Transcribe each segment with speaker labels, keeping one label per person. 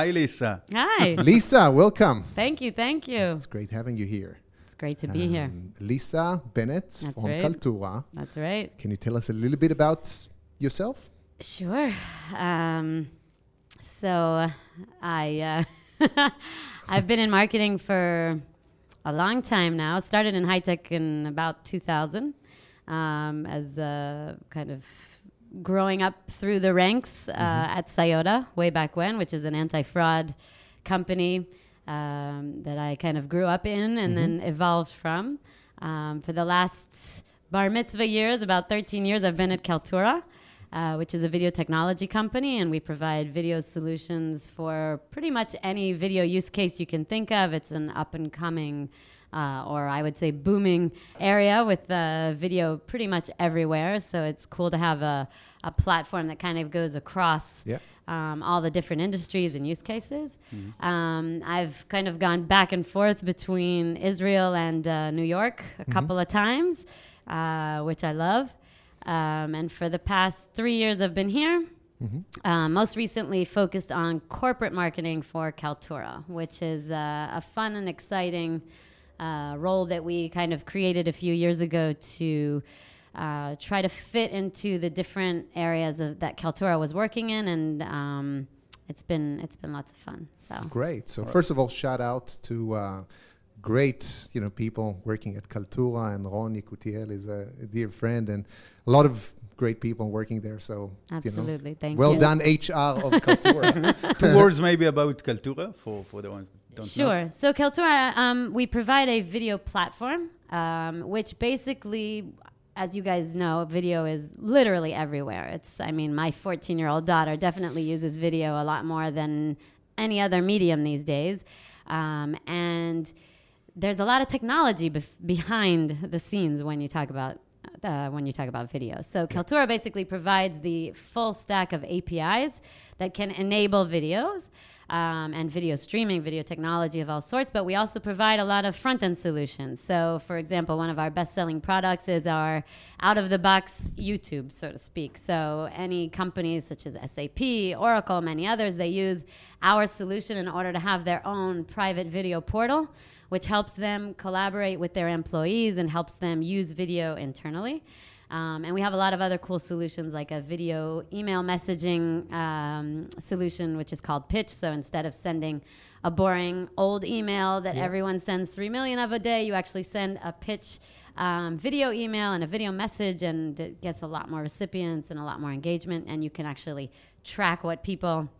Speaker 1: Hi, Lisa.
Speaker 2: Hi.
Speaker 3: Lisa, welcome.
Speaker 2: thank you. Thank you.
Speaker 3: It's great having you here.
Speaker 2: It's great to be here.
Speaker 3: Um, Lisa Bennett
Speaker 2: That's
Speaker 3: from
Speaker 2: right.
Speaker 3: Kaltura.
Speaker 2: That's right.
Speaker 3: Can you tell us a little bit about yourself?
Speaker 2: Sure. Um, so I uh, I've been in marketing for a long time now. Started in high tech in about 2000 um, as a kind of growing up through the ranks uh, at Cyota way back when, which is an anti-fraud company um, that I kind of grew up in and then evolved from. Um, for the last bar mitzvah years, about 13 years, I've been at Kaltura, uh, which is a video technology company, and we provide video solutions for pretty much any video use case you can think of. It's an up and coming, uh, or I would say booming area with uh, video pretty much everywhere. So it's cool to have a, a platform that kind of goes across
Speaker 3: Yeah.
Speaker 2: um, all the different industries and use cases. Um, I've kind of gone back and forth between Israel and uh, New York a couple of times, uh, which I love. Um, and for the past three years, I've been here. Uh, most recently, focused on corporate marketing for Kaltura, which is uh, a fun and exciting uh, role that we kind of created a few years ago to uh, try to fit into the different areas of, that Kaltura was working in, and um, it's been it's been lots of fun. So
Speaker 3: Great. So first of all, shout out to uh, great, you know, people working at Kaltura, and Ron Yekutiel is a, a dear friend, and a lot of great people working there. So
Speaker 2: absolutely,
Speaker 3: you know,
Speaker 2: thank
Speaker 3: well
Speaker 2: you.
Speaker 3: Well done, HR of Kaltura.
Speaker 1: Two words maybe about Kaltura for, for the ones don't know.
Speaker 2: Sure. So Kaltura, um, we provide a video platform, um, which basically, as you guys know, video is literally everywhere. It's, I mean, my 14 year old daughter definitely uses video a lot more than any other medium these days. Um, and there's a lot of technology bef- behind the scenes when you talk about uh, when you talk about video. So Kaltura basically provides the full stack of APIs that can enable videos um, and video streaming, video technology of all sorts. But we also provide a lot of front end solutions. So, for example, one of our best selling products is our out of the box YouTube, so to speak. So, any companies such as SAP, Oracle, many others, they use our solution in order to have their own private video portal which helps them collaborate with their employees and helps them use video internally. Um, and we have a lot of other cool solutions like a video email messaging um, solution, which is called Pitch. So instead of sending a boring old email that everyone sends 3 million of a day, you actually send a pitch um, video email and a video message, and it gets a lot more recipients and a lot more engagement. And you can actually track what people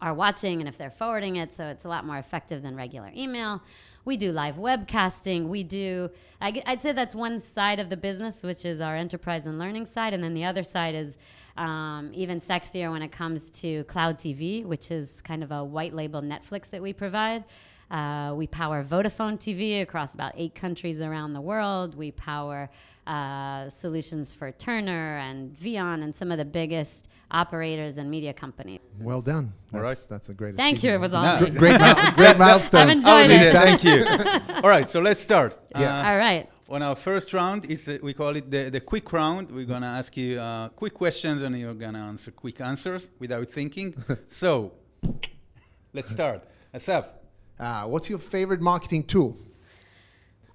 Speaker 2: are watching and if they're forwarding it. So it's a lot more effective than regular email. We do live webcasting. We do, I, would say that's one side of the business, which is our enterprise and learning side. And then the other side is um, even sexier when it comes to cloud TV, which is kind of a white label Netflix that we provide. Uh, we power Vodafone TV across about eight countries around the world. We power uh, solutions for Turner and Vion and some of the biggest operators and media companies.
Speaker 3: well done. That's,
Speaker 1: All right.
Speaker 3: that's a great
Speaker 2: Thank you. It was all
Speaker 1: Nah.
Speaker 2: me.
Speaker 3: Great, great, mil- great milestone.
Speaker 2: I've enjoyed
Speaker 1: Oh,
Speaker 2: it.
Speaker 1: Thank you. All right, so let's start.
Speaker 3: Yeah.
Speaker 2: All right.
Speaker 1: On our first round, is uh, we call it the, the quick round. We're gonna ask you uh, quick questions, and you're gonna answer quick answers without thinking. so, let's start. Asaf,
Speaker 3: Uh, what's your favorite marketing tool?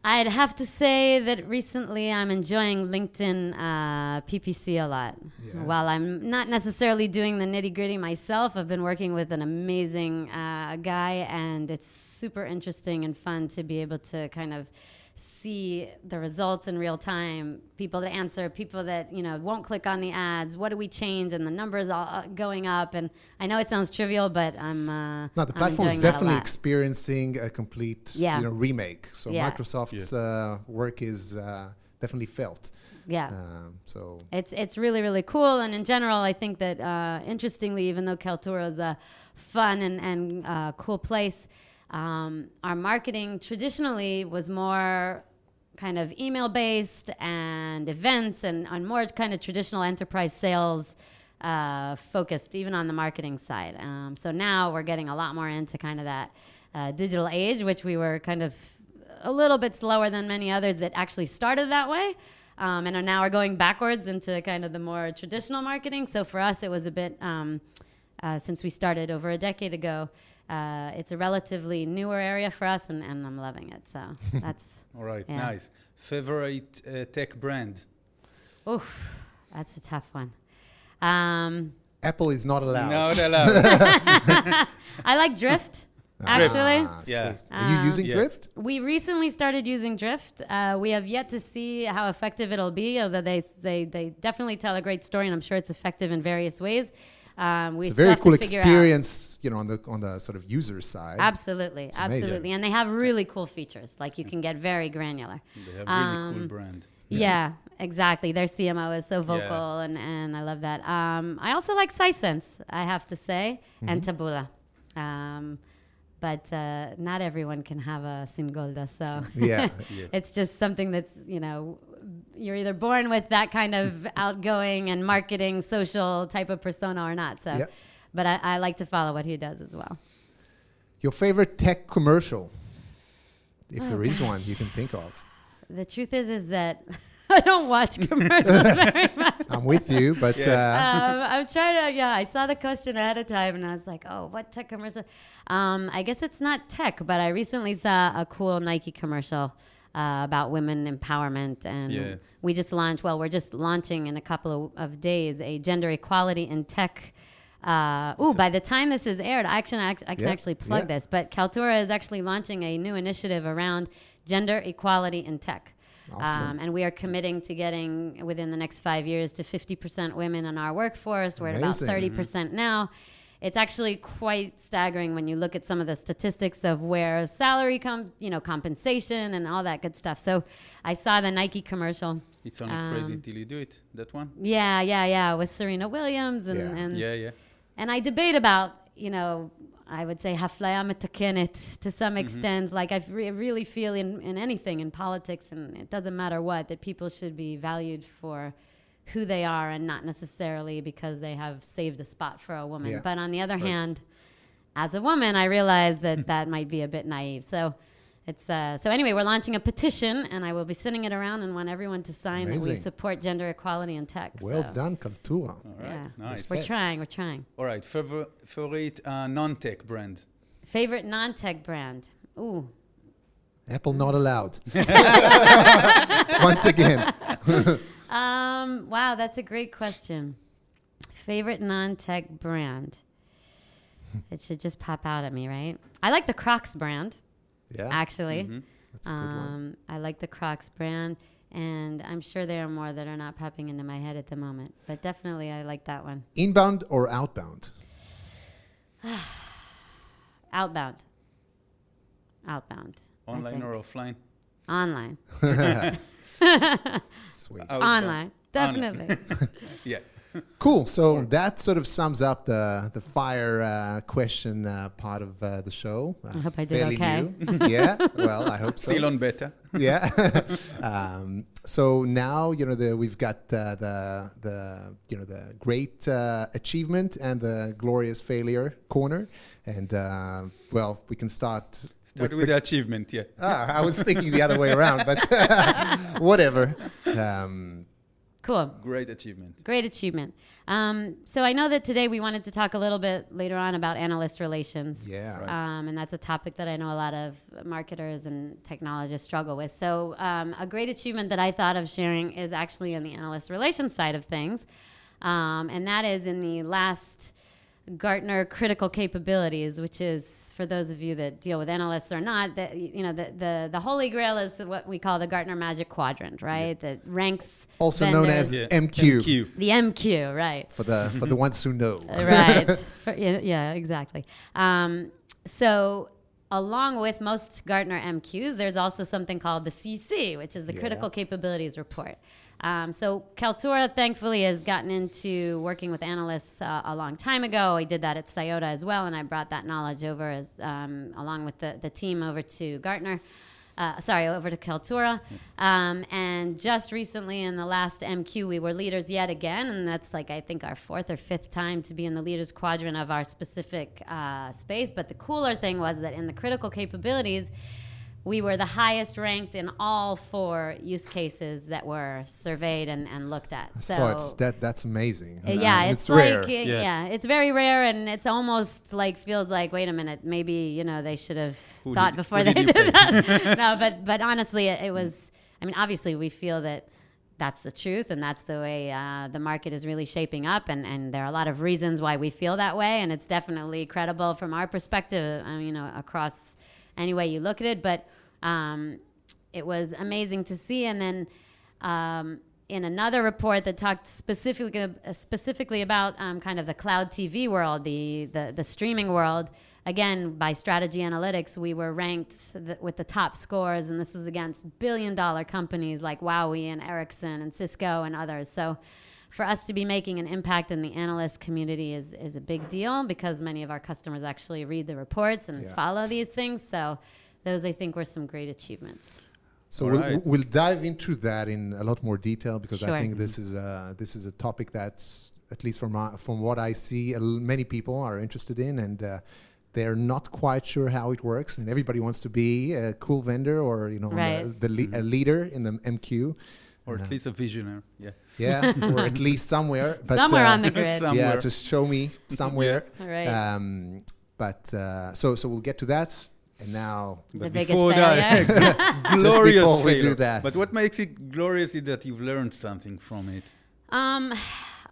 Speaker 2: I'd have to say that recently I'm enjoying LinkedIn uh, PPC a lot.
Speaker 3: Yeah.
Speaker 2: While I'm not necessarily doing the nitty gritty myself, I've been working with an amazing uh, guy, and it's super interesting and fun to be able to kind of see the results in real time. People that answer, people that you know won't click on the ads. What do we change? And the numbers all uh, going up. And I know it sounds trivial, but I'm. Uh,
Speaker 3: No, the platform is
Speaker 2: enjoying a
Speaker 3: definitely experiencing a complete
Speaker 2: Yeah.
Speaker 3: you know, remake. So
Speaker 2: Yeah.
Speaker 3: Microsoft's uh, work is uh, definitely felt.
Speaker 2: Yeah.
Speaker 3: Um, so
Speaker 2: It's it's really really cool, and in general, I think that uh, interestingly, even though Kaltura is a fun and and uh, cool place, um, our marketing traditionally was more kind of email based and events and on more kind of traditional enterprise sales uh, focused, even on the marketing side. Um, so now we're getting a lot more into kind of that uh, digital age, which we were kind of a little bit slower than many others that actually started that way. Um, and are now are going backwards into kind of the more traditional marketing. So for us, it was a bit um, uh, since we started over a decade ago. Uh, it's a relatively newer area for us, and, and I'm loving it. So that's
Speaker 1: All right,
Speaker 2: Yeah.
Speaker 1: nice. Favorite uh, tech brand?
Speaker 2: oof, that's a tough one. Um,
Speaker 3: Apple is not allowed.
Speaker 1: No, not allowed.
Speaker 2: I like Drift.
Speaker 3: Ah,
Speaker 2: Actually,
Speaker 3: sweet.
Speaker 1: Yeah.
Speaker 3: Are you
Speaker 2: Um,
Speaker 3: using
Speaker 1: Yeah.
Speaker 3: Drift?
Speaker 2: we recently started using Drift. Uh, we have yet to see how effective it'll be. Although they they they definitely tell a great story, and I'm sure it's effective in various ways. Um, we
Speaker 3: It's a very
Speaker 2: have
Speaker 3: cool
Speaker 2: to figure out-
Speaker 3: experience, you know, on the on the sort of user side.
Speaker 2: Absolutely,
Speaker 3: It's amazing.
Speaker 2: absolutely, and they have really cool features. Like you can get very granular.
Speaker 1: They have really cool
Speaker 2: Um,
Speaker 1: brand.
Speaker 2: Yeah. exactly. Their CMO is so vocal, and, and I love that. Um, I also like Sisense, I have to say, and
Speaker 3: Mm-hmm.
Speaker 2: Taboola. Um, but uh, not everyone can have a Singolda, so
Speaker 3: Yeah.
Speaker 1: Yeah.
Speaker 2: it's just something that's you know you're either born with that kind of outgoing and marketing social type of persona or not. So,
Speaker 3: Yep.
Speaker 2: but I, I like to follow what he does as well.
Speaker 3: Your favorite tech commercial, if
Speaker 2: Oh,
Speaker 3: there is one you can think of.
Speaker 2: The truth is, is that I don't watch commercials very much.
Speaker 3: I'm with you, but
Speaker 1: Yeah.
Speaker 3: uh,
Speaker 2: um, I'm trying to, yeah, I saw the question ahead of time and I was like, oh, what tech commercial? Um, I guess it's not tech, but I recently saw a cool Nike commercial uh, about women empowerment. And
Speaker 1: Yeah.
Speaker 2: we just launched, well, we're just launching in a couple of, of days a gender equality in tech. Uh, ooh, by the time this is aired, I can, I can
Speaker 3: Yeah,
Speaker 2: actually plug
Speaker 3: yeah.
Speaker 2: this, but Kaltura is actually launching a new initiative around gender equality in tech.
Speaker 3: Awesome.
Speaker 2: Um, and we are committing to getting within the next five years to 50% women in our workforce. We're at about 30% now. It's actually quite staggering when you look at some of the statistics of where salary com- you know, compensation and all that good stuff. So I saw the Nike commercial.
Speaker 1: It's only crazy
Speaker 2: um,
Speaker 1: till you do it. That one?
Speaker 2: Yeah, yeah, yeah, with Serena Williams and
Speaker 3: Yeah.
Speaker 2: and
Speaker 1: Yeah, yeah.
Speaker 2: and I debate about, you know, I would say haflaya metakenet to some mm-hmm. extent. Like I re- really feel in, in anything in politics, and it doesn't matter what, that people should be valued for who they are and not necessarily because they have saved a spot for a woman.
Speaker 3: Yeah.
Speaker 2: But on the other
Speaker 1: Right.
Speaker 2: hand, as a woman, I realize that that might be a bit naive. So. It's uh, so anyway. We're launching a petition, and I will be sending it around and want everyone to sign that we support gender equality in tech.
Speaker 3: well
Speaker 2: so,
Speaker 3: done, Kaltura.
Speaker 1: All right.
Speaker 2: Yeah.
Speaker 1: Nice.
Speaker 2: We're trying. We're trying.
Speaker 1: All right. Favor- favorite uh, non-tech brand?
Speaker 2: Favorite non-tech brand? Ooh,
Speaker 3: Apple not allowed. Once again.
Speaker 2: um, wow, that's a great question. Favorite non-tech brand? It should just pop out at me, right? I like the Crocs brand,
Speaker 3: Yeah,
Speaker 2: actually.
Speaker 1: Mhm.
Speaker 3: that's a good one.
Speaker 2: Um, I like the Crocs brand, and I'm sure there are more that are not popping into my head at the moment. But definitely, I like that one.
Speaker 3: Inbound or outbound?
Speaker 2: Outbound. Outbound.
Speaker 1: Online or offline?
Speaker 2: Online.
Speaker 3: Sweet.
Speaker 1: Outbound.
Speaker 2: Online. Definitely.
Speaker 1: Yeah.
Speaker 3: Cool. So that sort of sums up the the fire uh, question uh, part of uh, the show. Uh,
Speaker 2: I hope I did okay.
Speaker 3: yeah. Well, I hope so.
Speaker 1: Still on beta.
Speaker 3: yeah. um, so now you know the, we've got uh, the the you know the great uh, achievement and the glorious failure corner, and uh, well, we can start.
Speaker 1: Start with the achievement, yeah.
Speaker 3: ah, I was thinking the other way around, but whatever. Um,
Speaker 2: cool.
Speaker 1: Great achievement.
Speaker 2: Great achievement. Um, so I know that today we wanted to talk a little bit later on about analyst relations.
Speaker 3: yeah.
Speaker 1: Right.
Speaker 2: Um, and that's a topic that I know a lot of marketers and technologists struggle with. So, um, a great achievement that I thought of sharing is actually in the analyst relations side of things. Um, and that is in the last Gartner critical capabilities, which is for those of you that deal with analysts or not, that you know the, the the holy grail is what we call the Gartner Magic Quadrant, right? That ranks
Speaker 3: Also known as
Speaker 1: Yeah.
Speaker 3: MQ,
Speaker 1: MQ.
Speaker 2: the MQ, right?
Speaker 3: for the for the ones who know.
Speaker 2: right. For- yeah, yeah, exactly. Um, so, along with most Gartner MQs, there's also something called the CC, which is the
Speaker 3: Yeah.
Speaker 2: Critical Capabilities Report. Um, so, Kaltura thankfully has gotten into working with analysts uh, a long time ago. I did that at Cyota as well, and I brought that knowledge over as um, along with the, the team over to Gartner uh, sorry, over to Kaltura. Um, and just recently in the last MQ, we were leaders yet again. And that's like, I think, our fourth or fifth time to be in the leaders quadrant of our specific uh, space. But the cooler thing was that in the critical capabilities, we were the highest ranked in all four use cases that were surveyed and, and looked at.
Speaker 3: I
Speaker 2: so
Speaker 3: saw it. That that's amazing.
Speaker 2: uh, yeah,
Speaker 3: Um,
Speaker 2: it's, like
Speaker 3: rare.
Speaker 2: uh,
Speaker 1: Yeah.
Speaker 2: yeah. it's very rare, and it's almost like feels like wait a minute, maybe you know they should have
Speaker 1: Who
Speaker 2: thought
Speaker 1: did-
Speaker 2: before they
Speaker 1: did
Speaker 2: did that. no, but but honestly, it, it was. I mean, obviously, we feel that that's the truth, and that's the way uh, the market is really shaping up, and and there are a lot of reasons why we feel that way, and it's definitely credible from our perspective. I mean, you know, across any way you look at it, but. Um, it was amazing to see. And then um, in another report that talked specifically uh, specifically about um, kind of the cloud TV world, the, the the streaming world. Again, by Strategy Analytics, we were ranked th- with the top scores, and this was against billion-dollar companies like Huawei and Ericsson and Cisco and others. So, for us to be making an impact in the analyst community is is a big deal because many of our customers actually read the reports and
Speaker 3: Yeah.
Speaker 2: follow these things. So, those I think were some great achievements.
Speaker 3: So we'll,
Speaker 1: right.
Speaker 3: we'll dive into that in a lot more detail because I think this is a this is a topic that's at least from my, from what I see, a l- many people are interested in, and uh, they're not quite sure how it works, and everybody wants to be a cool vendor or you know
Speaker 2: Right.
Speaker 3: the, the le- a leader in the MQ,
Speaker 1: Or
Speaker 3: Uh,
Speaker 1: at least a visionary. Yeah.
Speaker 3: yeah, or at least somewhere. But
Speaker 2: Somewhere
Speaker 3: uh,
Speaker 2: on the grid.
Speaker 1: Some-
Speaker 3: yeah, just show me somewhere.
Speaker 2: Right.
Speaker 3: Um, but uh, so so we'll get to that, and now
Speaker 1: But
Speaker 2: biggest
Speaker 1: before
Speaker 2: failure.
Speaker 1: that, glorious
Speaker 3: before we do
Speaker 1: failure.
Speaker 3: that.
Speaker 1: But what makes it glorious is that you've learned something from it.
Speaker 2: Um,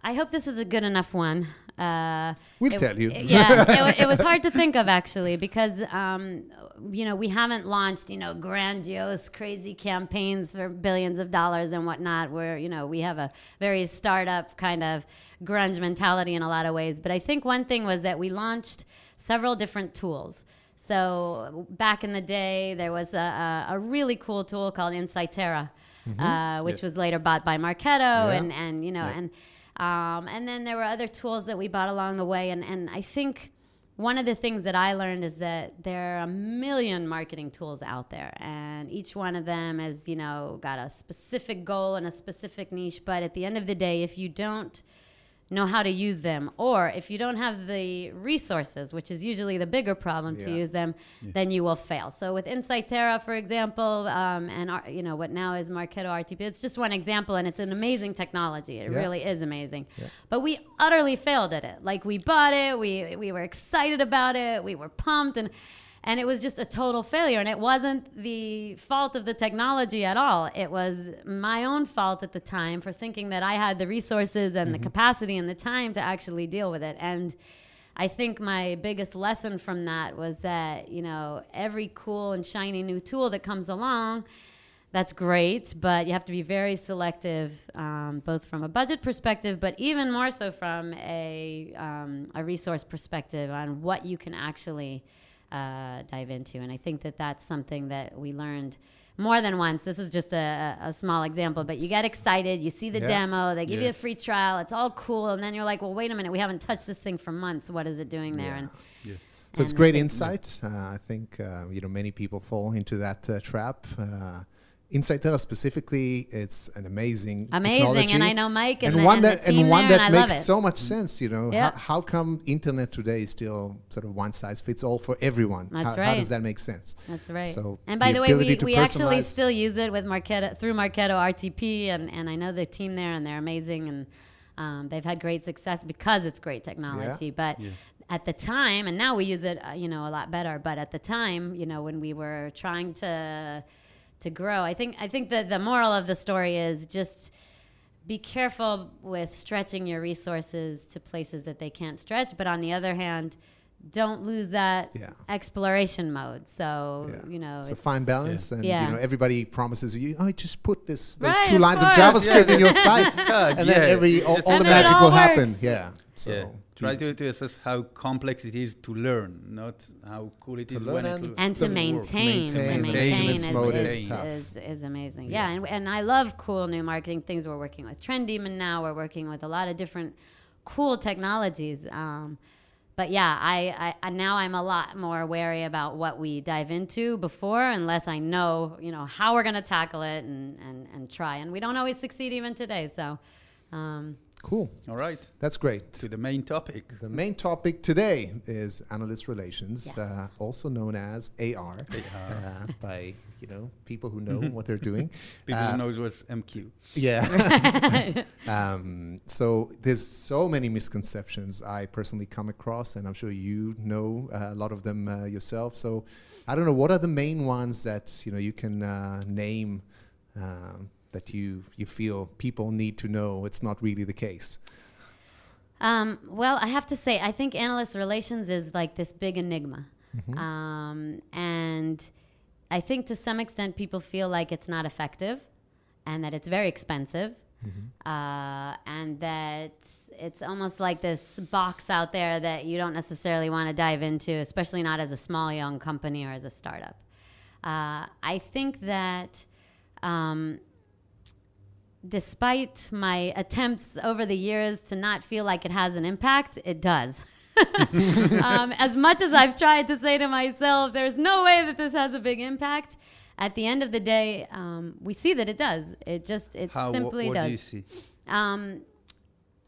Speaker 2: I hope this is a good enough one. Uh,
Speaker 3: We'll
Speaker 2: it-
Speaker 3: tell you.
Speaker 2: it- yeah, it, wa- it was hard to think of actually because um, you know we haven't launched you know grandiose, crazy campaigns for billions of dollars and whatnot. Where you know we have a very startup kind of grunge mentality in a lot of ways. But I think one thing was that we launched several different tools. So back in the day, there was a, a, a really cool tool called Insightera, uh, which
Speaker 1: Yeah.
Speaker 2: was later bought by Marketo,
Speaker 3: Yeah.
Speaker 2: and and you know
Speaker 1: Yeah.
Speaker 2: and um, and then there were other tools that we bought along the way. And, and I think one of the things that I learned is that there are a million marketing tools out there. And each one of them has, you know, got a specific goal and a specific niche. But at the end of the day, if you don't know how to use them, or if you don't have the resources, which is usually the bigger problem to use them, then you will fail. So with Insightera, for example, um, and our, you know what now is Marketo RTP, it's just one example, and it's an amazing technology. It
Speaker 3: Yeah.
Speaker 2: really is amazing.
Speaker 3: Yeah.
Speaker 2: But we utterly failed at it. Like we bought it, we we were excited about it, we were pumped, and and it was just a total failure. And it wasn't the fault of the technology at all. It was my own fault at the time for thinking that I had the resources and the capacity and the time to actually deal with it. And I think my biggest lesson from that was that, you know, every cool and shiny new tool that comes along, that's great, but you have to be very selective, um, both from a budget perspective, but even more so from a, um, a resource perspective on what you can actually uh, dive into. And I think that that's something that we learned more than once. This is just a, a a small example, but you get excited, you see the
Speaker 3: Yeah.
Speaker 2: demo, they give
Speaker 1: Yeah.
Speaker 2: you a free trial, it's all cool, and then you're like, well, wait a minute, we haven't touched this thing for months. What is it doing there?
Speaker 3: Yeah.
Speaker 2: And
Speaker 1: Yeah.
Speaker 3: So it's great insights. Uh, I think uh, you know many people fall into that uh, trap. Uh, Insightera specifically, it's an amazing,
Speaker 2: Amazing,
Speaker 3: technology.
Speaker 2: and I know Mike and
Speaker 3: and
Speaker 2: the-
Speaker 3: one
Speaker 2: and the
Speaker 3: that
Speaker 2: team
Speaker 3: and one
Speaker 2: there,
Speaker 3: that
Speaker 2: and
Speaker 3: makes so much sense. You know,
Speaker 2: Yeah.
Speaker 3: how, how come internet today is still sort of one size fits all for everyone?
Speaker 2: That's
Speaker 3: how, how does that make sense?
Speaker 2: That's right.
Speaker 3: So
Speaker 2: and by
Speaker 3: the
Speaker 2: the, way, we, we actually still use it with Marketo through Marketo RTP, and, and I know the team there, and they're amazing, and um, they've had great success because it's great technology. But
Speaker 1: Yeah.
Speaker 2: at the time, and now we use it, uh, you know, a lot better. But at the time, you know, when we were trying to to grow, I think I think that the moral of the story is just be careful with stretching your resources to places that they can't stretch. But on the other hand, don't lose that
Speaker 3: Yeah.
Speaker 2: exploration mode. So
Speaker 3: Yeah.
Speaker 2: you know,
Speaker 3: It's a fine balance, and
Speaker 2: Yeah.
Speaker 3: you know everybody promises you, oh, just put this those
Speaker 2: Right,
Speaker 3: two
Speaker 2: of
Speaker 3: lines of. JavaScript
Speaker 1: Yeah,
Speaker 3: in your site,
Speaker 1: tag,
Speaker 3: and then every all, all the
Speaker 2: And then it
Speaker 3: magic
Speaker 2: all
Speaker 3: will happen. Yeah. So
Speaker 1: yeah. Try to, to assess how complex it is to learn, not how cool it
Speaker 3: To
Speaker 1: is
Speaker 3: learn
Speaker 1: when
Speaker 3: and-
Speaker 1: it
Speaker 2: and to
Speaker 1: doesn't
Speaker 2: maintain, to
Speaker 3: Maintain,
Speaker 1: the
Speaker 2: maintain
Speaker 1: maintenance
Speaker 2: is,
Speaker 1: mode
Speaker 2: is,
Speaker 1: is
Speaker 3: tough.
Speaker 2: is, is amazing.
Speaker 3: Yeah.
Speaker 2: Yeah, and, and I love cool new marketing things. We're working with TrendDemon now. We're working with a lot of different cool technologies. Um, but yeah, I, I, I now I'm a lot more wary about what we dive into before, unless I know you know how we're gonna tackle it and, and, and try. And we don't always succeed even today. So. Um,
Speaker 3: Cool.
Speaker 1: All right,
Speaker 3: That's great.
Speaker 1: to the main topic.
Speaker 3: The main topic today is analyst relations,
Speaker 2: Yes.
Speaker 3: uh, also known as AR, uh, by you know people who know what they're doing.
Speaker 1: People
Speaker 3: Uh,
Speaker 1: who knows what's MQ.
Speaker 3: Yeah. um, so there's so many misconceptions I personally come across, and I'm sure you know uh, a lot of them uh, yourself. So I don't know what are the main ones that you know you can uh, name um, that you you feel people need to know. It's not really the case.
Speaker 2: Um, well, I have to say, I think analyst relations is like this big enigma.
Speaker 3: Mm-hmm.
Speaker 2: Um, and I think to some extent people feel like it's not effective and that it's very expensive.
Speaker 3: Mm-hmm.
Speaker 2: Uh, and that it's almost like this box out there that you don't necessarily want to dive into, especially not as a small young company or as a startup. Uh, I think that um, despite my attempts over the years to not feel like it has an impact, it does. um, as much as I've tried to say to myself, there's no way that this has a big impact. At the end of the day, um, we see that it does. It just, it
Speaker 1: How? wh-
Speaker 2: simply
Speaker 1: what
Speaker 2: does.
Speaker 1: do you see?
Speaker 2: Um,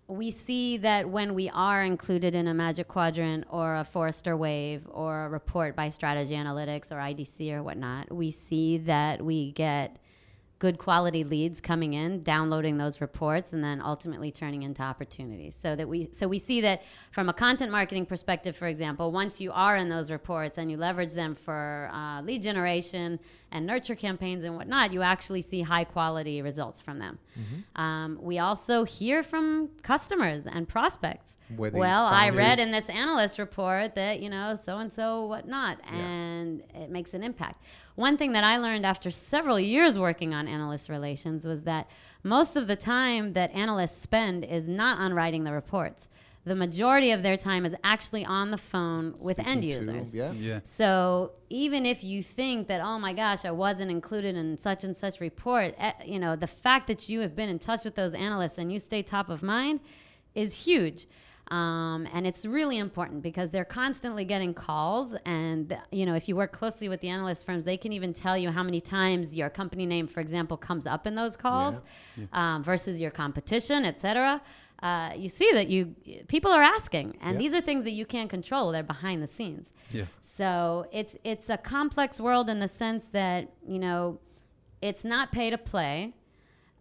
Speaker 2: we see that when we are included in a Magic Quadrant or a Forrester Wave or a report by Strategy Analytics or IDC or whatnot, we see that we get good quality leads coming in, downloading those reports, and then ultimately turning into opportunities. So that we so we see that from a content marketing perspective, for example, once you are in those reports and you leverage them for uh, lead generation and nurture campaigns and whatnot, you actually see high quality results from them. Um, we also hear from customers and prospects.
Speaker 3: Where they
Speaker 2: Well, I read
Speaker 3: you.
Speaker 2: in this analyst report that you know so and so whatnot,
Speaker 3: Yeah.
Speaker 2: and it makes an impact. One thing that I learned after several years working on analyst relations was that most of the time that analysts spend is not on writing the reports. The majority of their time is actually on the phone with end
Speaker 3: Speaking to-
Speaker 2: users.
Speaker 3: yeah.
Speaker 1: Yeah.
Speaker 2: So even if you think that, oh my gosh, I wasn't included in such and such report, eh, you know, the fact that you have been in touch with those analysts and you stay top of mind is huge. Um, and it's really important because they're constantly getting calls. And, you know, if you work closely with the analyst firms, they can even tell you how many times your company name, for example, comes up in those calls um, versus your competition, et cetera. Uh, you see that you people are asking, and
Speaker 3: Yeah.
Speaker 2: these are things that you can't control. They're behind the scenes.
Speaker 1: Yeah.
Speaker 2: So it's it's a complex world in the sense that you know it's not pay to play,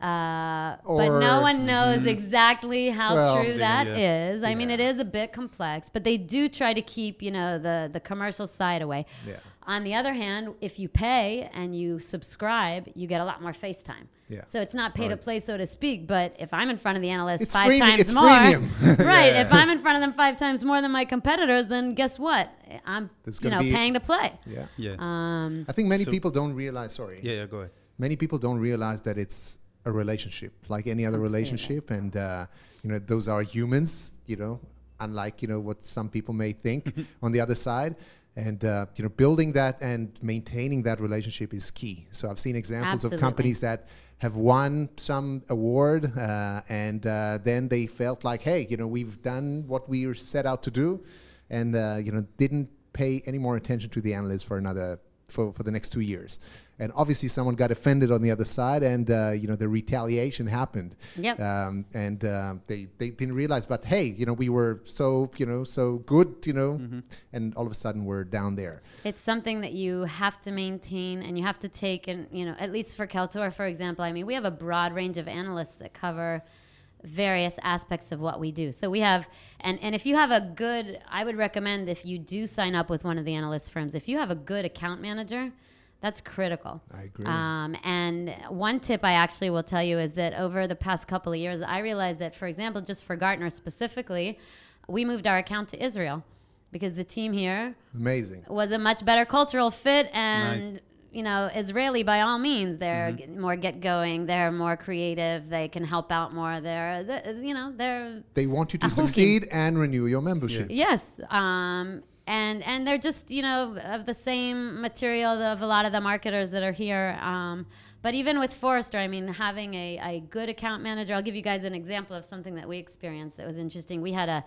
Speaker 2: uh, but no one knows exactly how
Speaker 3: Well,
Speaker 2: true
Speaker 1: Yeah,
Speaker 2: that
Speaker 1: yeah.
Speaker 2: is. I mean, it is a bit complex, but they do try to keep you know the the commercial side away.
Speaker 3: Yeah.
Speaker 2: On the other hand, if you pay and you subscribe, you get a lot more FaceTime.
Speaker 3: Yeah.
Speaker 2: So it's not pay to play, so to speak. But if I'm in front of the analyst
Speaker 3: It's
Speaker 2: five
Speaker 3: freemi-
Speaker 2: times
Speaker 3: it's
Speaker 2: more,
Speaker 3: freemium.
Speaker 2: right?
Speaker 1: Yeah.
Speaker 2: If I'm in front of them five times more than my competitors, then guess what? I'm you know paying to play.
Speaker 3: Yeah.
Speaker 1: Yeah.
Speaker 2: Um,
Speaker 3: I think many
Speaker 1: So-
Speaker 3: people don't realize. Sorry.
Speaker 1: yeah. Yeah. Go ahead.
Speaker 3: many people don't realize that it's a relationship like any other relationship and uh, you know those are humans you know unlike you know what some people may think on the other side and uh, you know building that and maintaining that relationship is key so i've seen examples
Speaker 2: Absolutely.
Speaker 3: of companies that have won some award uh, and uh, then they felt like hey you know we've done what we were set out to do and uh, you know didn't pay any more attention to the analyst for another for, for the next two years. And obviously someone got offended on the other side and uh, you know the retaliation happened.
Speaker 2: Yep.
Speaker 3: um, and uh, they, they didn't realize but hey you know we were so you know so good you know and all of a sudden we're down there.
Speaker 2: It's something that you have to maintain and you have to take and you know at least for Kaltura for example I mean we have a broad range of analysts that cover various aspects of what we do so we have and and if you have a good I would recommend if you do sign up with one of the analyst firms if you have a good account manager that's critical
Speaker 3: I agree.
Speaker 2: um, and one tip I actually will tell you is that over the past couple of years, I realized that, for example, just for Gartner specifically, we moved our account to Israel because the team here
Speaker 3: amazing
Speaker 2: was a much better cultural fit and. You know, Israeli by all means, they're
Speaker 3: Mm-hmm.
Speaker 2: more get going. They're more creative. They can help out more. They're, the you know, they're
Speaker 3: they want you to
Speaker 2: Ahukim.
Speaker 3: succeed and renew your membership
Speaker 2: Yes, um, and and they're just you know of the same material of a lot of the marketers that are here. Um, but even with Forrester, I mean, having a, a good account manager. I'll give you guys an example of something that we experienced that was interesting. We had a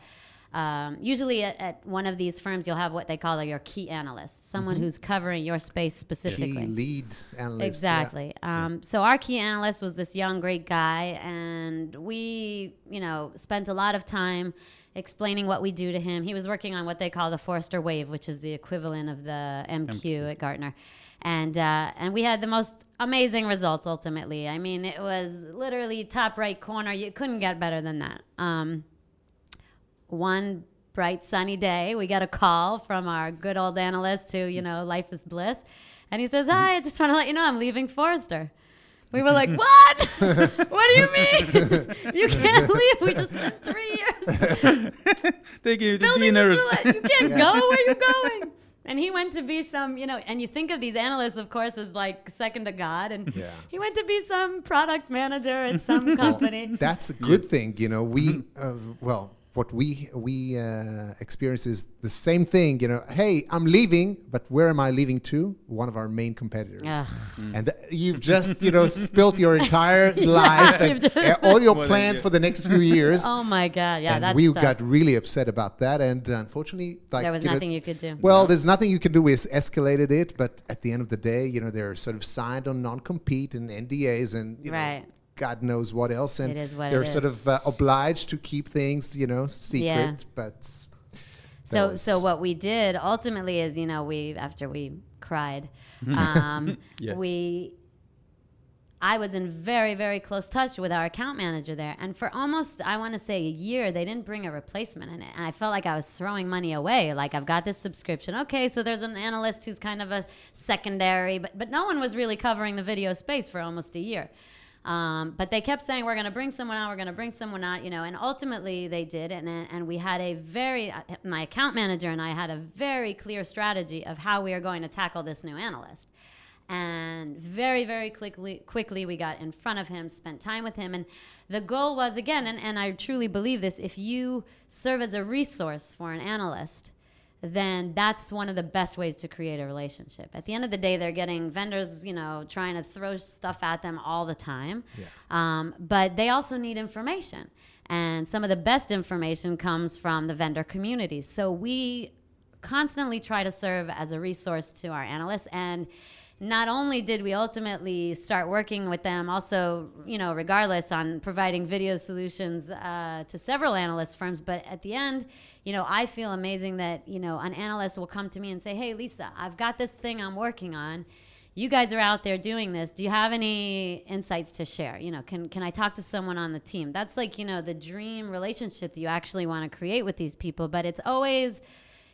Speaker 2: Um, usually at, at one of these firms, you'll have what they call your key analyst, someone
Speaker 3: Mm-hmm.
Speaker 2: who's covering your space specifically.
Speaker 3: Key lead analyst. yeah.
Speaker 2: Exactly. Um, So our key analyst was this young, great guy, and we, you know, spent a lot of time explaining what we do to him. He was working on what they call the Forrester Wave, which is the equivalent of the MQ, at Gartner, and uh, and we had the most amazing results. Ultimately, I mean, it was literally top right corner. You couldn't get better than that. Um, one bright sunny day, we get a call from our good old analyst who, you know, life is bliss. And he says, Hi, I just want to let you know I'm leaving Forrester. We were like, What? what do you mean? you can't leave. We just spent three years
Speaker 1: Thank you to
Speaker 2: building
Speaker 1: dinners.
Speaker 2: You can't go. Where you're you going? And he went to be some, you know, and you think of these analysts, of course, as like second to God. And
Speaker 3: Yeah.
Speaker 2: he went to be some product manager at some
Speaker 3: Well,
Speaker 2: company.
Speaker 3: that's a good thing, you know. We,
Speaker 2: Mm-hmm.
Speaker 3: uh, well, what we we uh, experience is the same thing, you know. Hey, I'm leaving, but where am I leaving to? One of our main competitors,
Speaker 2: Ugh.
Speaker 3: and th- you've just you know spilt your entire life and uh, all your plans
Speaker 1: yeah.
Speaker 3: for the next few years.
Speaker 2: Oh my God. Yeah,
Speaker 3: and
Speaker 2: that's
Speaker 3: we
Speaker 2: tough.
Speaker 3: got really upset about that, and uh, unfortunately, like
Speaker 2: there was
Speaker 3: you know,
Speaker 2: nothing you could do.
Speaker 3: well, there's nothing you can do. We escalated it, but at the end of the day, you know, they're sort of signed on non-compete and NDAs, and you
Speaker 2: Right.
Speaker 3: know, God knows what else, and
Speaker 2: It is what
Speaker 3: they're
Speaker 2: is.
Speaker 3: sort of uh, obliged to keep things, you know, secret.
Speaker 2: Yeah.
Speaker 3: But
Speaker 2: So,
Speaker 3: was-
Speaker 2: so what we did ultimately is, you know, we after we cried, um,
Speaker 1: Yeah.
Speaker 2: we. I was in very, very close touch with our account manager there, and for almost, I want to say, a year, they didn't bring a replacement in it, and I felt like I was throwing money away. Like I've got this subscription, okay, so there's an analyst who's kind of a secondary, but but no one was really covering the video space for almost a year. Um, but they kept saying we're going to bring someone out, we're going to bring someone out, you know, and ultimately they did, and and we had a very uh, my account manager and I had a very clear strategy of how we are going to tackle this new analyst, and very very quickly quickly we got in front of him, spent time with him, and the goal was again, and, and I truly believe this: if you serve as a resource for an analyst, then that's one of the best ways to create a relationship. At the end of the day, they're getting vendors, you know, trying to throw stuff at them all the time.
Speaker 3: Yeah.
Speaker 2: Um, but they also need information. And some of the best information comes from the vendor communities. So we constantly try to serve as a resource to our analysts and not only did we ultimately start working with them also you know regardless on providing video solutions uh, to several analyst firms but at the end you know i feel amazing that you know an analyst will come to me and say hey lisa i've got this thing i'm working on. You guys are out there doing this. Do you have any insights to share? You know can, can i talk to someone on the team? That's like you know the dream relationship that you actually want to create with these people but it's always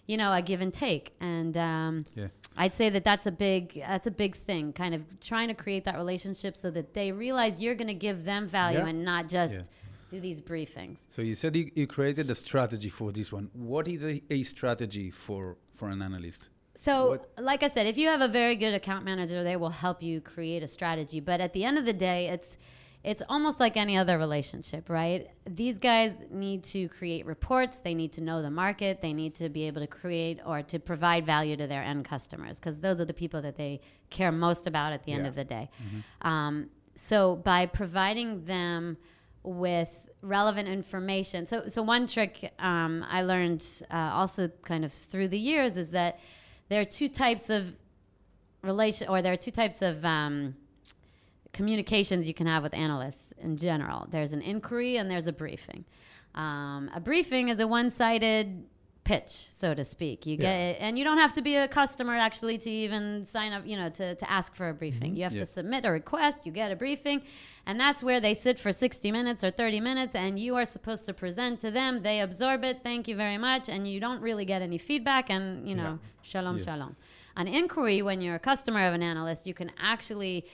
Speaker 2: you know a give and take and um,
Speaker 1: Yeah.
Speaker 2: i'd say that that's a big that's a big thing kind of trying to create that relationship so that they realize you're going to give them value
Speaker 3: Yeah.
Speaker 2: and not just
Speaker 1: Yeah.
Speaker 2: do these briefings
Speaker 1: So you said you, you created a strategy for this one. What is a, a strategy for, for an analyst?
Speaker 2: So,
Speaker 1: What-
Speaker 2: like I said, if you have a very good account manager, they will help you create a strategy. But at the end of the day, it's it's almost like any other relationship, right? These guys need to create reports. They need to know the market. They need to be able to create or to provide value to their end customers because those are the people that they care most about at the end of the day. Um, so by providing them with relevant information, so so one trick um, I learned uh, also kind of through the years is that there are two types of relation, or there are two types of um, communications you can have with analysts in general. There's an inquiry and there's a briefing. Um, a briefing is a one-sided pitch, so to speak. You get it, and you don't have to be a customer actually to even sign up. You know, to, to ask for a briefing. You have
Speaker 1: Yeah.
Speaker 2: to submit a request. You get a briefing, and that's where they sit for 60 minutes or 30 minutes, and you are supposed to present to them. They absorb it. Thank you very much, and you don't really get any feedback. And you know, shalom,
Speaker 1: Yeah.
Speaker 2: shalom. An inquiry, when you're a customer of an analyst, you can actually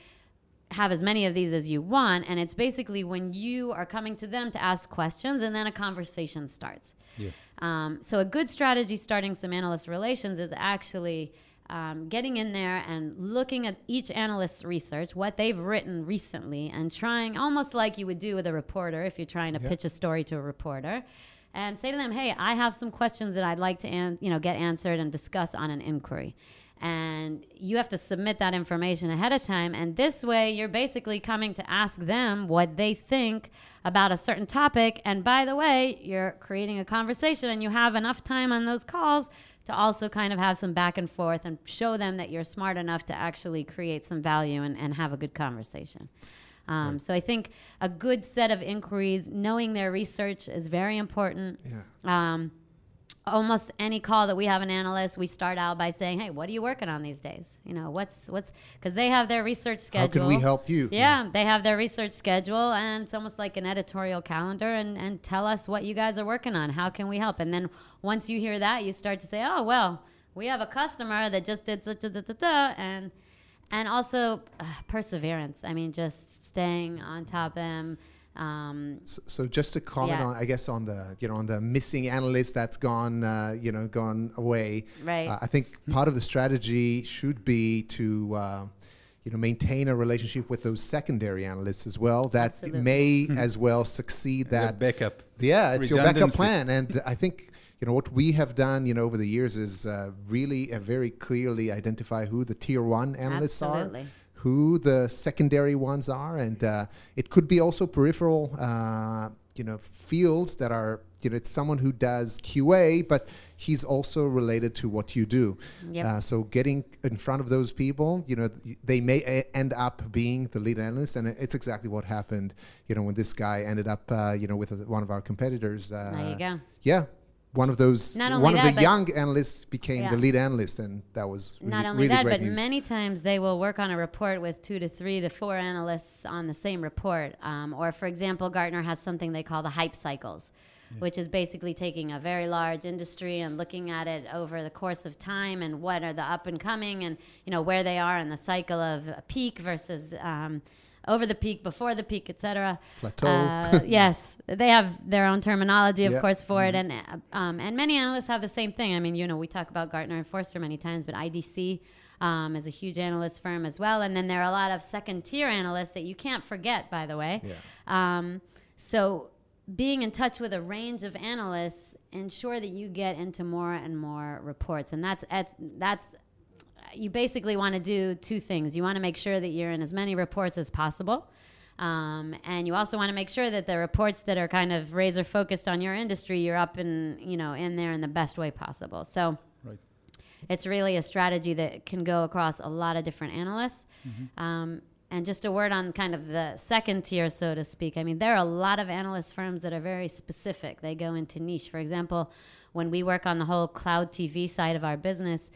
Speaker 2: have as many of these as you want. And it's basically when you are coming to them to ask questions and then a conversation starts.
Speaker 1: Yeah.
Speaker 2: Um, so, a good strategy starting some analyst relations is actually um, getting in there and looking at each analyst's research, what they've written recently, and trying almost like you would do with a reporter if you're trying to
Speaker 3: Yeah.
Speaker 2: pitch a story to a reporter. And say to them, "Hey, I have some questions that I'd like to, an- you know, get answered and discuss on an inquiry." And you have to submit that information ahead of time. And this way you're basically coming to ask them what they think about a certain topic. And by the way you're creating a conversation and you have enough time on those calls to also kind of have some back and forth and show them that you're smart enough to actually create some value and, and have a good conversation. Um, so i think a good set of inquiries knowing their research is very important.
Speaker 3: Yeah.
Speaker 2: um, almost any call that we have an analyst, we start out by saying, "Hey, what are you working on these days? You know, what's what's because they have their research schedule.
Speaker 3: How can we help you?
Speaker 2: Yeah, they have their research schedule, and it's almost like an editorial calendar, and and tell us what you guys are working on. How can we help? And then once you hear that, you start to say, "Oh, well, we have a customer that just did such a da, da, da, and." And also uh, perseverance. I mean, just staying on top of them. Um,
Speaker 3: So, so just to comment
Speaker 2: Yeah.
Speaker 3: on, I guess on the you know on the missing analyst that's gone uh, you know gone away.
Speaker 2: Right.
Speaker 3: Uh, I think part of the strategy should be to uh, you know maintain a relationship with those secondary analysts as well that
Speaker 2: Absolutely.
Speaker 3: may as well succeed
Speaker 1: The
Speaker 3: that
Speaker 1: backup.
Speaker 3: yeah, it's your backup plan, and I think you know what we have done. You know, over the years is uh, really uh, very clearly identify who the tier one analysts
Speaker 2: Absolutely.
Speaker 3: are, who the secondary ones are, and uh, it could be also peripheral. Uh, you know, fields that are you know it's someone who does QA, but he's also related to what you do.
Speaker 2: Yep.
Speaker 3: Uh, so getting in front of those people, you know, th- they may a- end up being the lead analyst, and it's exactly what happened. You know, when this guy ended up, uh, you know, with uh, one of our competitors. Uh,
Speaker 2: There you go.
Speaker 3: Yeah, one of those,
Speaker 2: Not only
Speaker 3: one of
Speaker 2: that,
Speaker 3: the young analysts became
Speaker 2: Yeah.
Speaker 3: the lead analyst, and that was really,
Speaker 2: Not only
Speaker 3: really
Speaker 2: that,
Speaker 3: great
Speaker 2: but
Speaker 3: news.
Speaker 2: many times they will work on a report with two to three to four analysts on the same report. Um, or, for example, Gartner has something they call the hype cycles, which is basically taking a very large industry and looking at it over the course of time and what are the up and coming and you know where they are in the cycle of a peak versus. Um, over the peak, before the peak, etc.
Speaker 3: Plateau.
Speaker 2: Uh, yes, they have their own terminology, of
Speaker 3: Yeah.
Speaker 2: course, for it, and um, and many analysts have the same thing. I mean, you know, we talk about Gartner and Forrester many times, but IDC um, is a huge analyst firm as well, and then there are a lot of second tier analysts that you can't forget, by the way.
Speaker 3: Yeah.
Speaker 2: Um, so being in touch with a range of analysts ensure that you get into more and more reports, and that's that's, that's you basically want to do two things. You want to make sure that you're in as many reports as possible. Um, and you also want to make sure that the reports that are kind of razor focused on your industry, you're up in, you know, in there in the best way possible. So
Speaker 1: Right.
Speaker 2: it's really a strategy that can go across a lot of different analysts. Um, and just a word on kind of the second tier, so to speak. I mean, there are a lot of analyst firms that are very specific. They go into niche. For example, when we work on the whole cloud TV side of our business,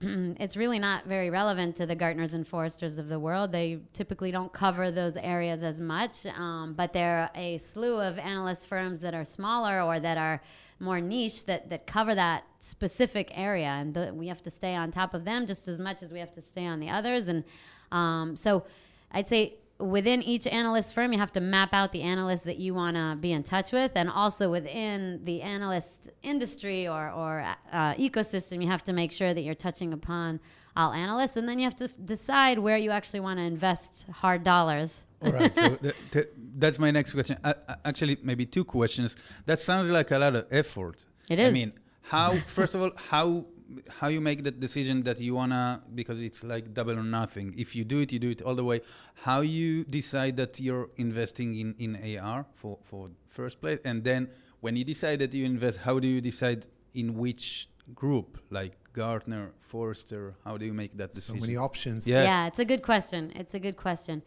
Speaker 2: it's really not very relevant to the Gartners and Forresters of the world. They typically don't cover those areas as much, um, but there are a slew of analyst firms that are smaller or that are more niche that, that cover that specific area, and we have to stay on top of them just as much as we have to stay on the others. And um, so, I'd say within each analyst firm, you have to map out the analysts that you want to be in touch with, and also within the analyst industry or, or uh, ecosystem, you have to make sure that you're touching upon all analysts, and then you have to decide where you actually want to invest hard dollars.
Speaker 1: All right. So th- th- that's my next question. Uh, uh, actually, maybe two questions. That sounds like a lot of effort.
Speaker 2: It
Speaker 1: I mean, how? First of all, how how you make that decision that you wanna because it's like double or nothing. If you do it, you do it all the way. How you decide that you're investing in in AR for for first place, and then when you decide that you invest, how do you decide in which group, like Gartner, Forrester? How do you make that decision?
Speaker 3: so many options.
Speaker 1: Yeah.
Speaker 2: Yeah, it's a good question. It's a good question.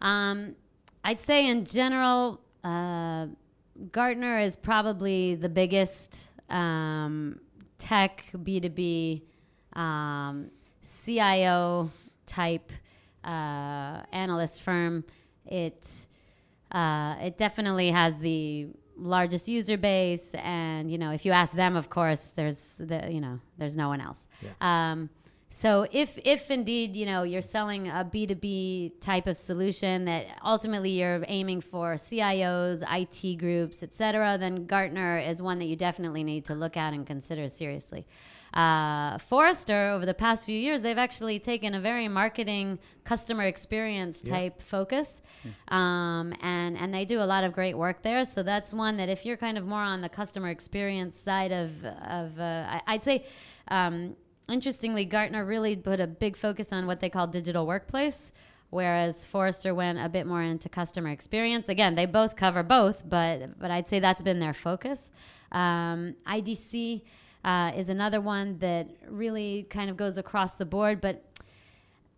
Speaker 2: Um, I'd say in general, uh, Gartner is probably the biggest um, tech B2B um, CIO type uh, analyst firm. It uh, it definitely has the largest user base, and you know, if you ask them, of course, there's the you know, there's no one else. Um, so if if indeed you know you're selling a B2B type of solution that ultimately you're aiming for CIOs, IT groups, etc., then Gartner is one that you definitely need to look at and consider seriously. Uh, Forrester, over the past few years, they've actually taken a very marketing, customer experience
Speaker 3: Yeah.
Speaker 2: type focus, um, and and they do a lot of great work there. So that's one that if you're kind of more on the customer experience side of of, uh, I, I'd say. Um, interestingly, Gartner really put a big focus on what they call digital workplace, whereas Forrester went a bit more into customer experience. Again, they both cover both, but but I'd say that's been their focus. Um, IDC uh, is another one that really kind of goes across the board, but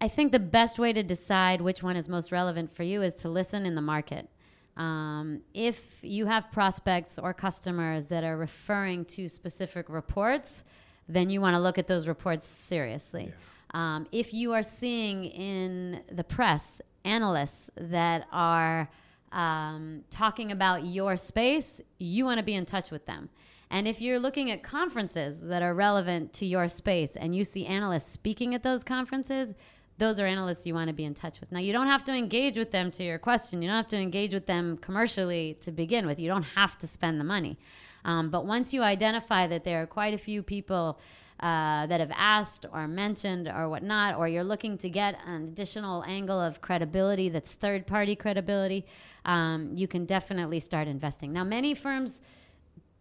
Speaker 2: I think the best way to decide which one is most relevant for you is to listen in the market. Um, if you have prospects or customers that are referring to specific reports, then you want to look at those reports seriously. Yeah. Um, if you are seeing in the press analysts that are um, talking about your space, you want to be in touch with them. And if you're looking at conferences that are relevant to your space and you see analysts speaking at those conferences, those are analysts you want to be in touch with. Now, you don't have to engage with them to your question. You don't have to engage with them commercially to begin with. You don't have to spend the money. Um, but once you identify that there are quite a few people uh, that have asked or mentioned or whatnot, or you're looking to get an additional angle of credibility that's third party credibility, um, you can definitely start investing. Now, many firms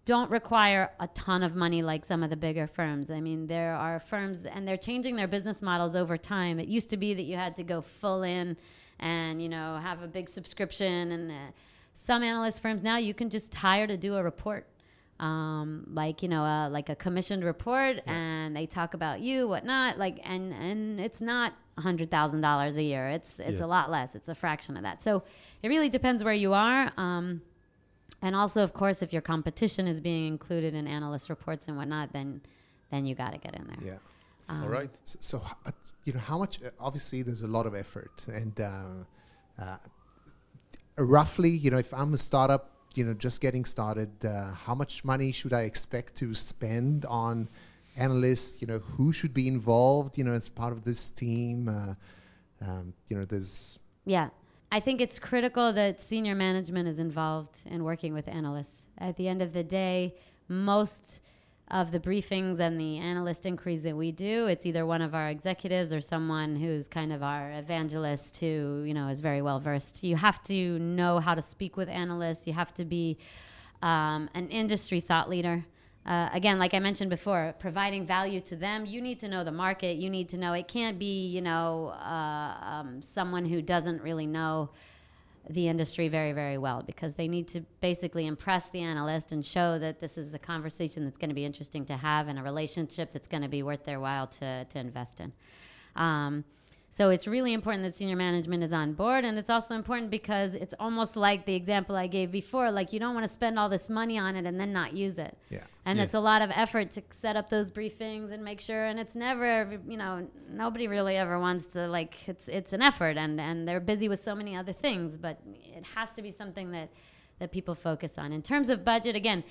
Speaker 2: don't require a ton of money like some of the bigger firms. I mean, there are firms and they're changing their business models over time. It used to be that you had to go full in and, you know, have a big subscription and uh, some analyst firms now you can just hire to do a report. Um, like you know, uh, like a commissioned report, yeah. and they talk about you, whatnot. Like, and and it's not hundred thousand dollars a year. It's it's yeah. a lot less. It's a fraction of that. So it really depends where you are. Um, and also, of course, if your competition is being included in analyst reports and whatnot, then then you got to get in there.
Speaker 3: Yeah.
Speaker 1: Um, All right.
Speaker 3: So, so uh, you know, how much? Uh, obviously, there's a lot of effort, and uh, uh, roughly, you know, if I'm a startup, you know, just getting started, uh, how much money should I expect to spend on analysts? You know, who should be involved? You know, as part of this team. Uh, um, you know, there's
Speaker 2: yeah. I think it's critical that senior management is involved in working with analysts. At the end of the day, most of the briefings and the analyst inquiries that we do, it's either one of our executives or someone who's kind of our evangelist who, you know, is very well versed. You have to know how to speak with analysts. You have to be um, an industry thought leader uh, again, like I mentioned before, providing value to them, you need to know the market. You need to know it can't be, you know, uh, um, someone who doesn't really know the industry very, very well because they need to basically impress the analyst and show that this is a conversation that's going to be interesting to have and a relationship that's going to be worth their while to, to invest in. Um, so it's really important that senior management is on board. And it's also important because it's almost like the example I gave before. Like you don't want to spend all this money on it and then not use it.
Speaker 3: Yeah.
Speaker 2: And
Speaker 3: yeah.
Speaker 2: it's a lot of effort to set up those briefings and make sure. And it's never, you know, nobody really ever wants to like, it's, it's an effort and, and they're busy with so many other things, but it has to be something that, that people focus on. In terms of budget, again,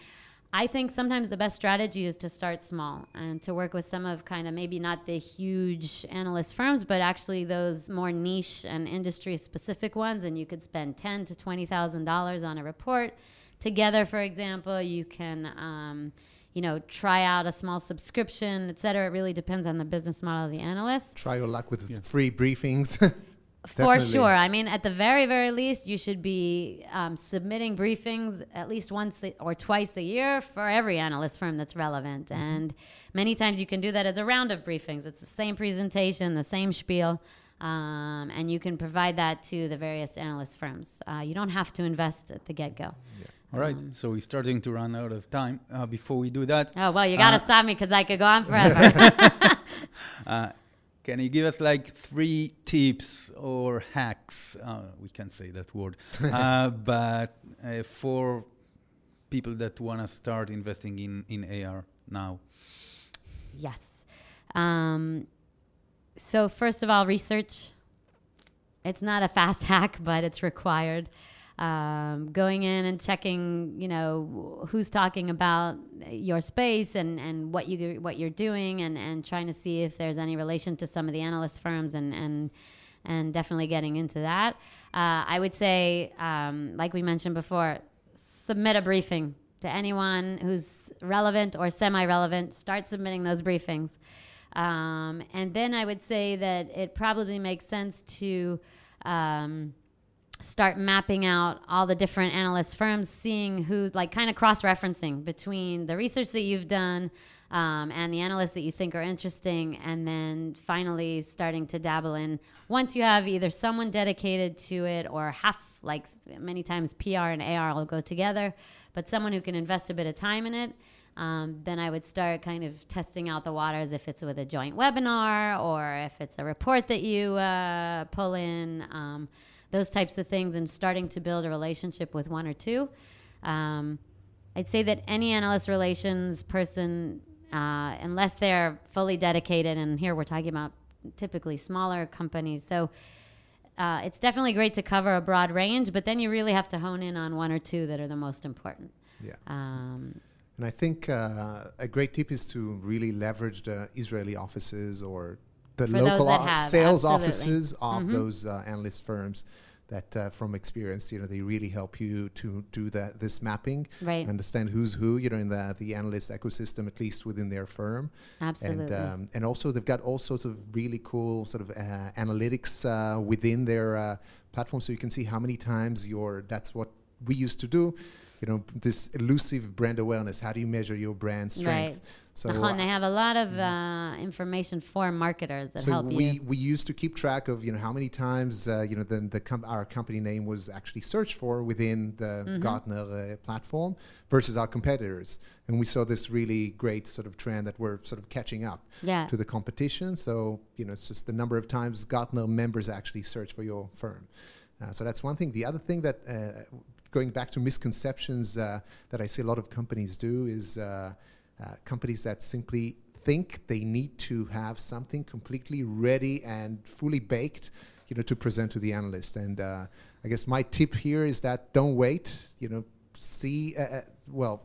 Speaker 2: I think sometimes the best strategy is to start small and to work with some of kind of maybe not the huge analyst firms, but actually those more niche and industry specific ones. And you could spend ten to twenty thousand dollars on a report together. For example, you can. Um, you know, try out a small subscription, et cetera. It really depends on the business model of the analyst.
Speaker 3: Try your luck with yeah. free briefings.
Speaker 2: For sure. I mean, at the very, very least, you should be um, submitting briefings at least once or twice a year for every analyst firm that's relevant. Mm-hmm. And many times you can do that as a round of briefings. It's the same presentation, the same spiel, um, and you can provide that to the various analyst firms. Uh, you don't have to invest at the get go.
Speaker 1: Yeah. All right, um, so we're starting to run out of time. Uh, before we do that,
Speaker 2: oh well, you got to uh, stop me because I could go on forever.
Speaker 1: Can you give us like three tips or hacks? Uh, we can't say that word, uh, but uh, for people that want to start investing in, in AR now?
Speaker 2: Yes. Um, so, first of all, research. It's not a fast hack, but it's required um, going in and checking, you know, who's talking about your space and, and what you what you're doing, and, and trying to see if there's any relation to some of the analyst firms, and and and definitely getting into that. Uh, I would say, um, like we mentioned before, submit a briefing to anyone who's relevant or semi-relevant. Start submitting those briefings, um, and then I would say that it probably makes sense to um, start mapping out all the different analyst firms, seeing who, like, kind of cross referencing between the research that you've done um, and the analysts that you think are interesting, and then finally starting to dabble in. Once you have either someone dedicated to it or half, like many times PR and AR will go together, but someone who can invest a bit of time in it. Um, then I would start kind of testing out the waters if it's with a joint webinar or if it's a report that you uh, pull in, um, those types of things, and starting to build a relationship with one or two. Um, I'd say that any analyst relations person, uh, unless they're fully dedicated, and here we're talking about typically smaller companies, so uh, it's definitely great to cover a broad range, but then you really have to hone in on one or two that are the most important.
Speaker 3: Yeah.
Speaker 2: Um,
Speaker 3: And I think uh, a great tip is to really leverage the Israeli offices or the
Speaker 2: For
Speaker 3: local o-
Speaker 2: have,
Speaker 3: sales
Speaker 2: absolutely.
Speaker 3: offices of
Speaker 2: Mhm.
Speaker 3: those uh, analyst firms. That uh, from experience, you know, they really help you to do that this mapping,
Speaker 2: Right.
Speaker 3: understand who's who, you know, in the the analyst ecosystem, at least within their firm.
Speaker 2: absolutely.
Speaker 3: And um, and also they've got all sorts of really cool sort of uh, analytics uh, within their uh, platform, so you can see how many times your that's what we used to do. You know, this elusive brand awareness. How do you measure your brand strength?
Speaker 2: Right.
Speaker 3: So, uh,
Speaker 2: they have a lot of uh, information for marketers that
Speaker 3: so
Speaker 2: help
Speaker 3: we,
Speaker 2: you.
Speaker 3: we used to keep track of you know how many times uh, you know the, the com- our company name was actually searched for within the
Speaker 2: Mm-hmm.
Speaker 3: Gartner uh, platform versus our competitors, and we saw this really great sort of trend that we're sort of catching up
Speaker 2: Yeah.
Speaker 3: to the competition. So you know it's just the number of times Gartner members actually search for your firm. Uh, so that's one thing. The other thing that uh, going back to misconceptions uh, that I see a lot of companies do is uh, uh, companies that simply think they need to have something completely ready and fully baked, you know, to present to the analyst. And uh, I guess my tip here is that don't wait. You know, see, uh, well,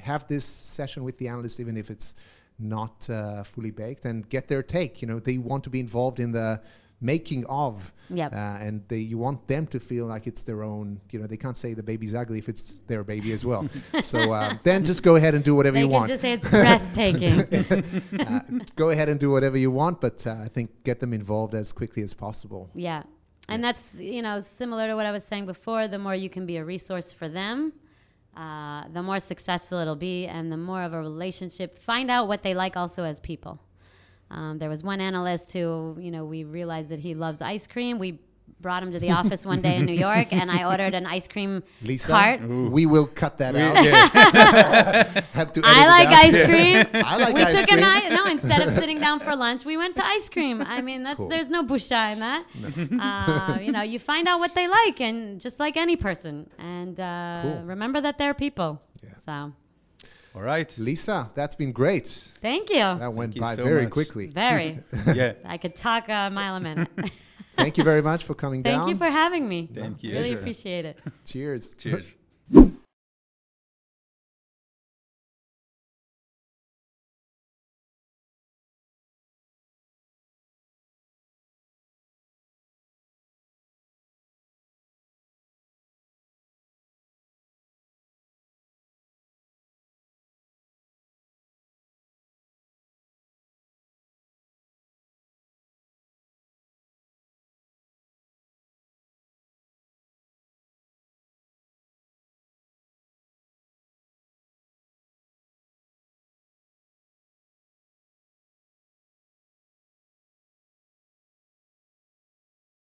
Speaker 3: have this session with the analyst, even if it's not fully baked, and get their take. You know, they want to be involved in the making of,
Speaker 2: Yep.
Speaker 3: uh, and they you want them to feel like it's their own. You know, they can't say the baby's ugly if it's their baby as well. so um, then just go ahead and do whatever
Speaker 2: They
Speaker 3: you
Speaker 2: can
Speaker 3: want.
Speaker 2: just say it's breathtaking.
Speaker 3: uh, go ahead and do whatever you want, but uh, I think get them involved as quickly as possible.
Speaker 2: yeah. And that's, you know, similar to what I was saying before. The more you can be a resource for them, uh, the more successful it'll be and the more of a relationship. Find out what they like also as people. Um, there was one analyst who, you know, we realized that he loves ice cream. We brought him to the office one day in New York, and I ordered an ice cream
Speaker 3: Lisa,
Speaker 2: cart.
Speaker 3: we will cut that out.
Speaker 1: yeah.
Speaker 3: Have to
Speaker 2: I like ice cream.
Speaker 3: I like
Speaker 2: we
Speaker 3: ice
Speaker 2: took
Speaker 3: cream.
Speaker 2: a night. No, instead of sitting down for lunch, we went to ice cream. I mean, that's
Speaker 3: Cool.
Speaker 2: there's no busha in that. Uh, you know, you find out what they like, and just like any person, and uh,
Speaker 3: Cool.
Speaker 2: remember that they're people.
Speaker 3: Yeah.
Speaker 2: So,
Speaker 1: All right.
Speaker 3: Lisa, that's been great.
Speaker 2: thank you.
Speaker 3: That went
Speaker 1: you
Speaker 3: by
Speaker 1: so
Speaker 3: very
Speaker 1: much.
Speaker 3: quickly.
Speaker 2: Very.
Speaker 1: Yeah.
Speaker 2: I could talk a mile a minute.
Speaker 3: Thank you very much for coming
Speaker 2: Thank
Speaker 3: down.
Speaker 2: you for having me.
Speaker 1: Thank you.
Speaker 2: Really
Speaker 3: Pleasure.
Speaker 2: appreciate it.
Speaker 3: Cheers.
Speaker 1: Cheers.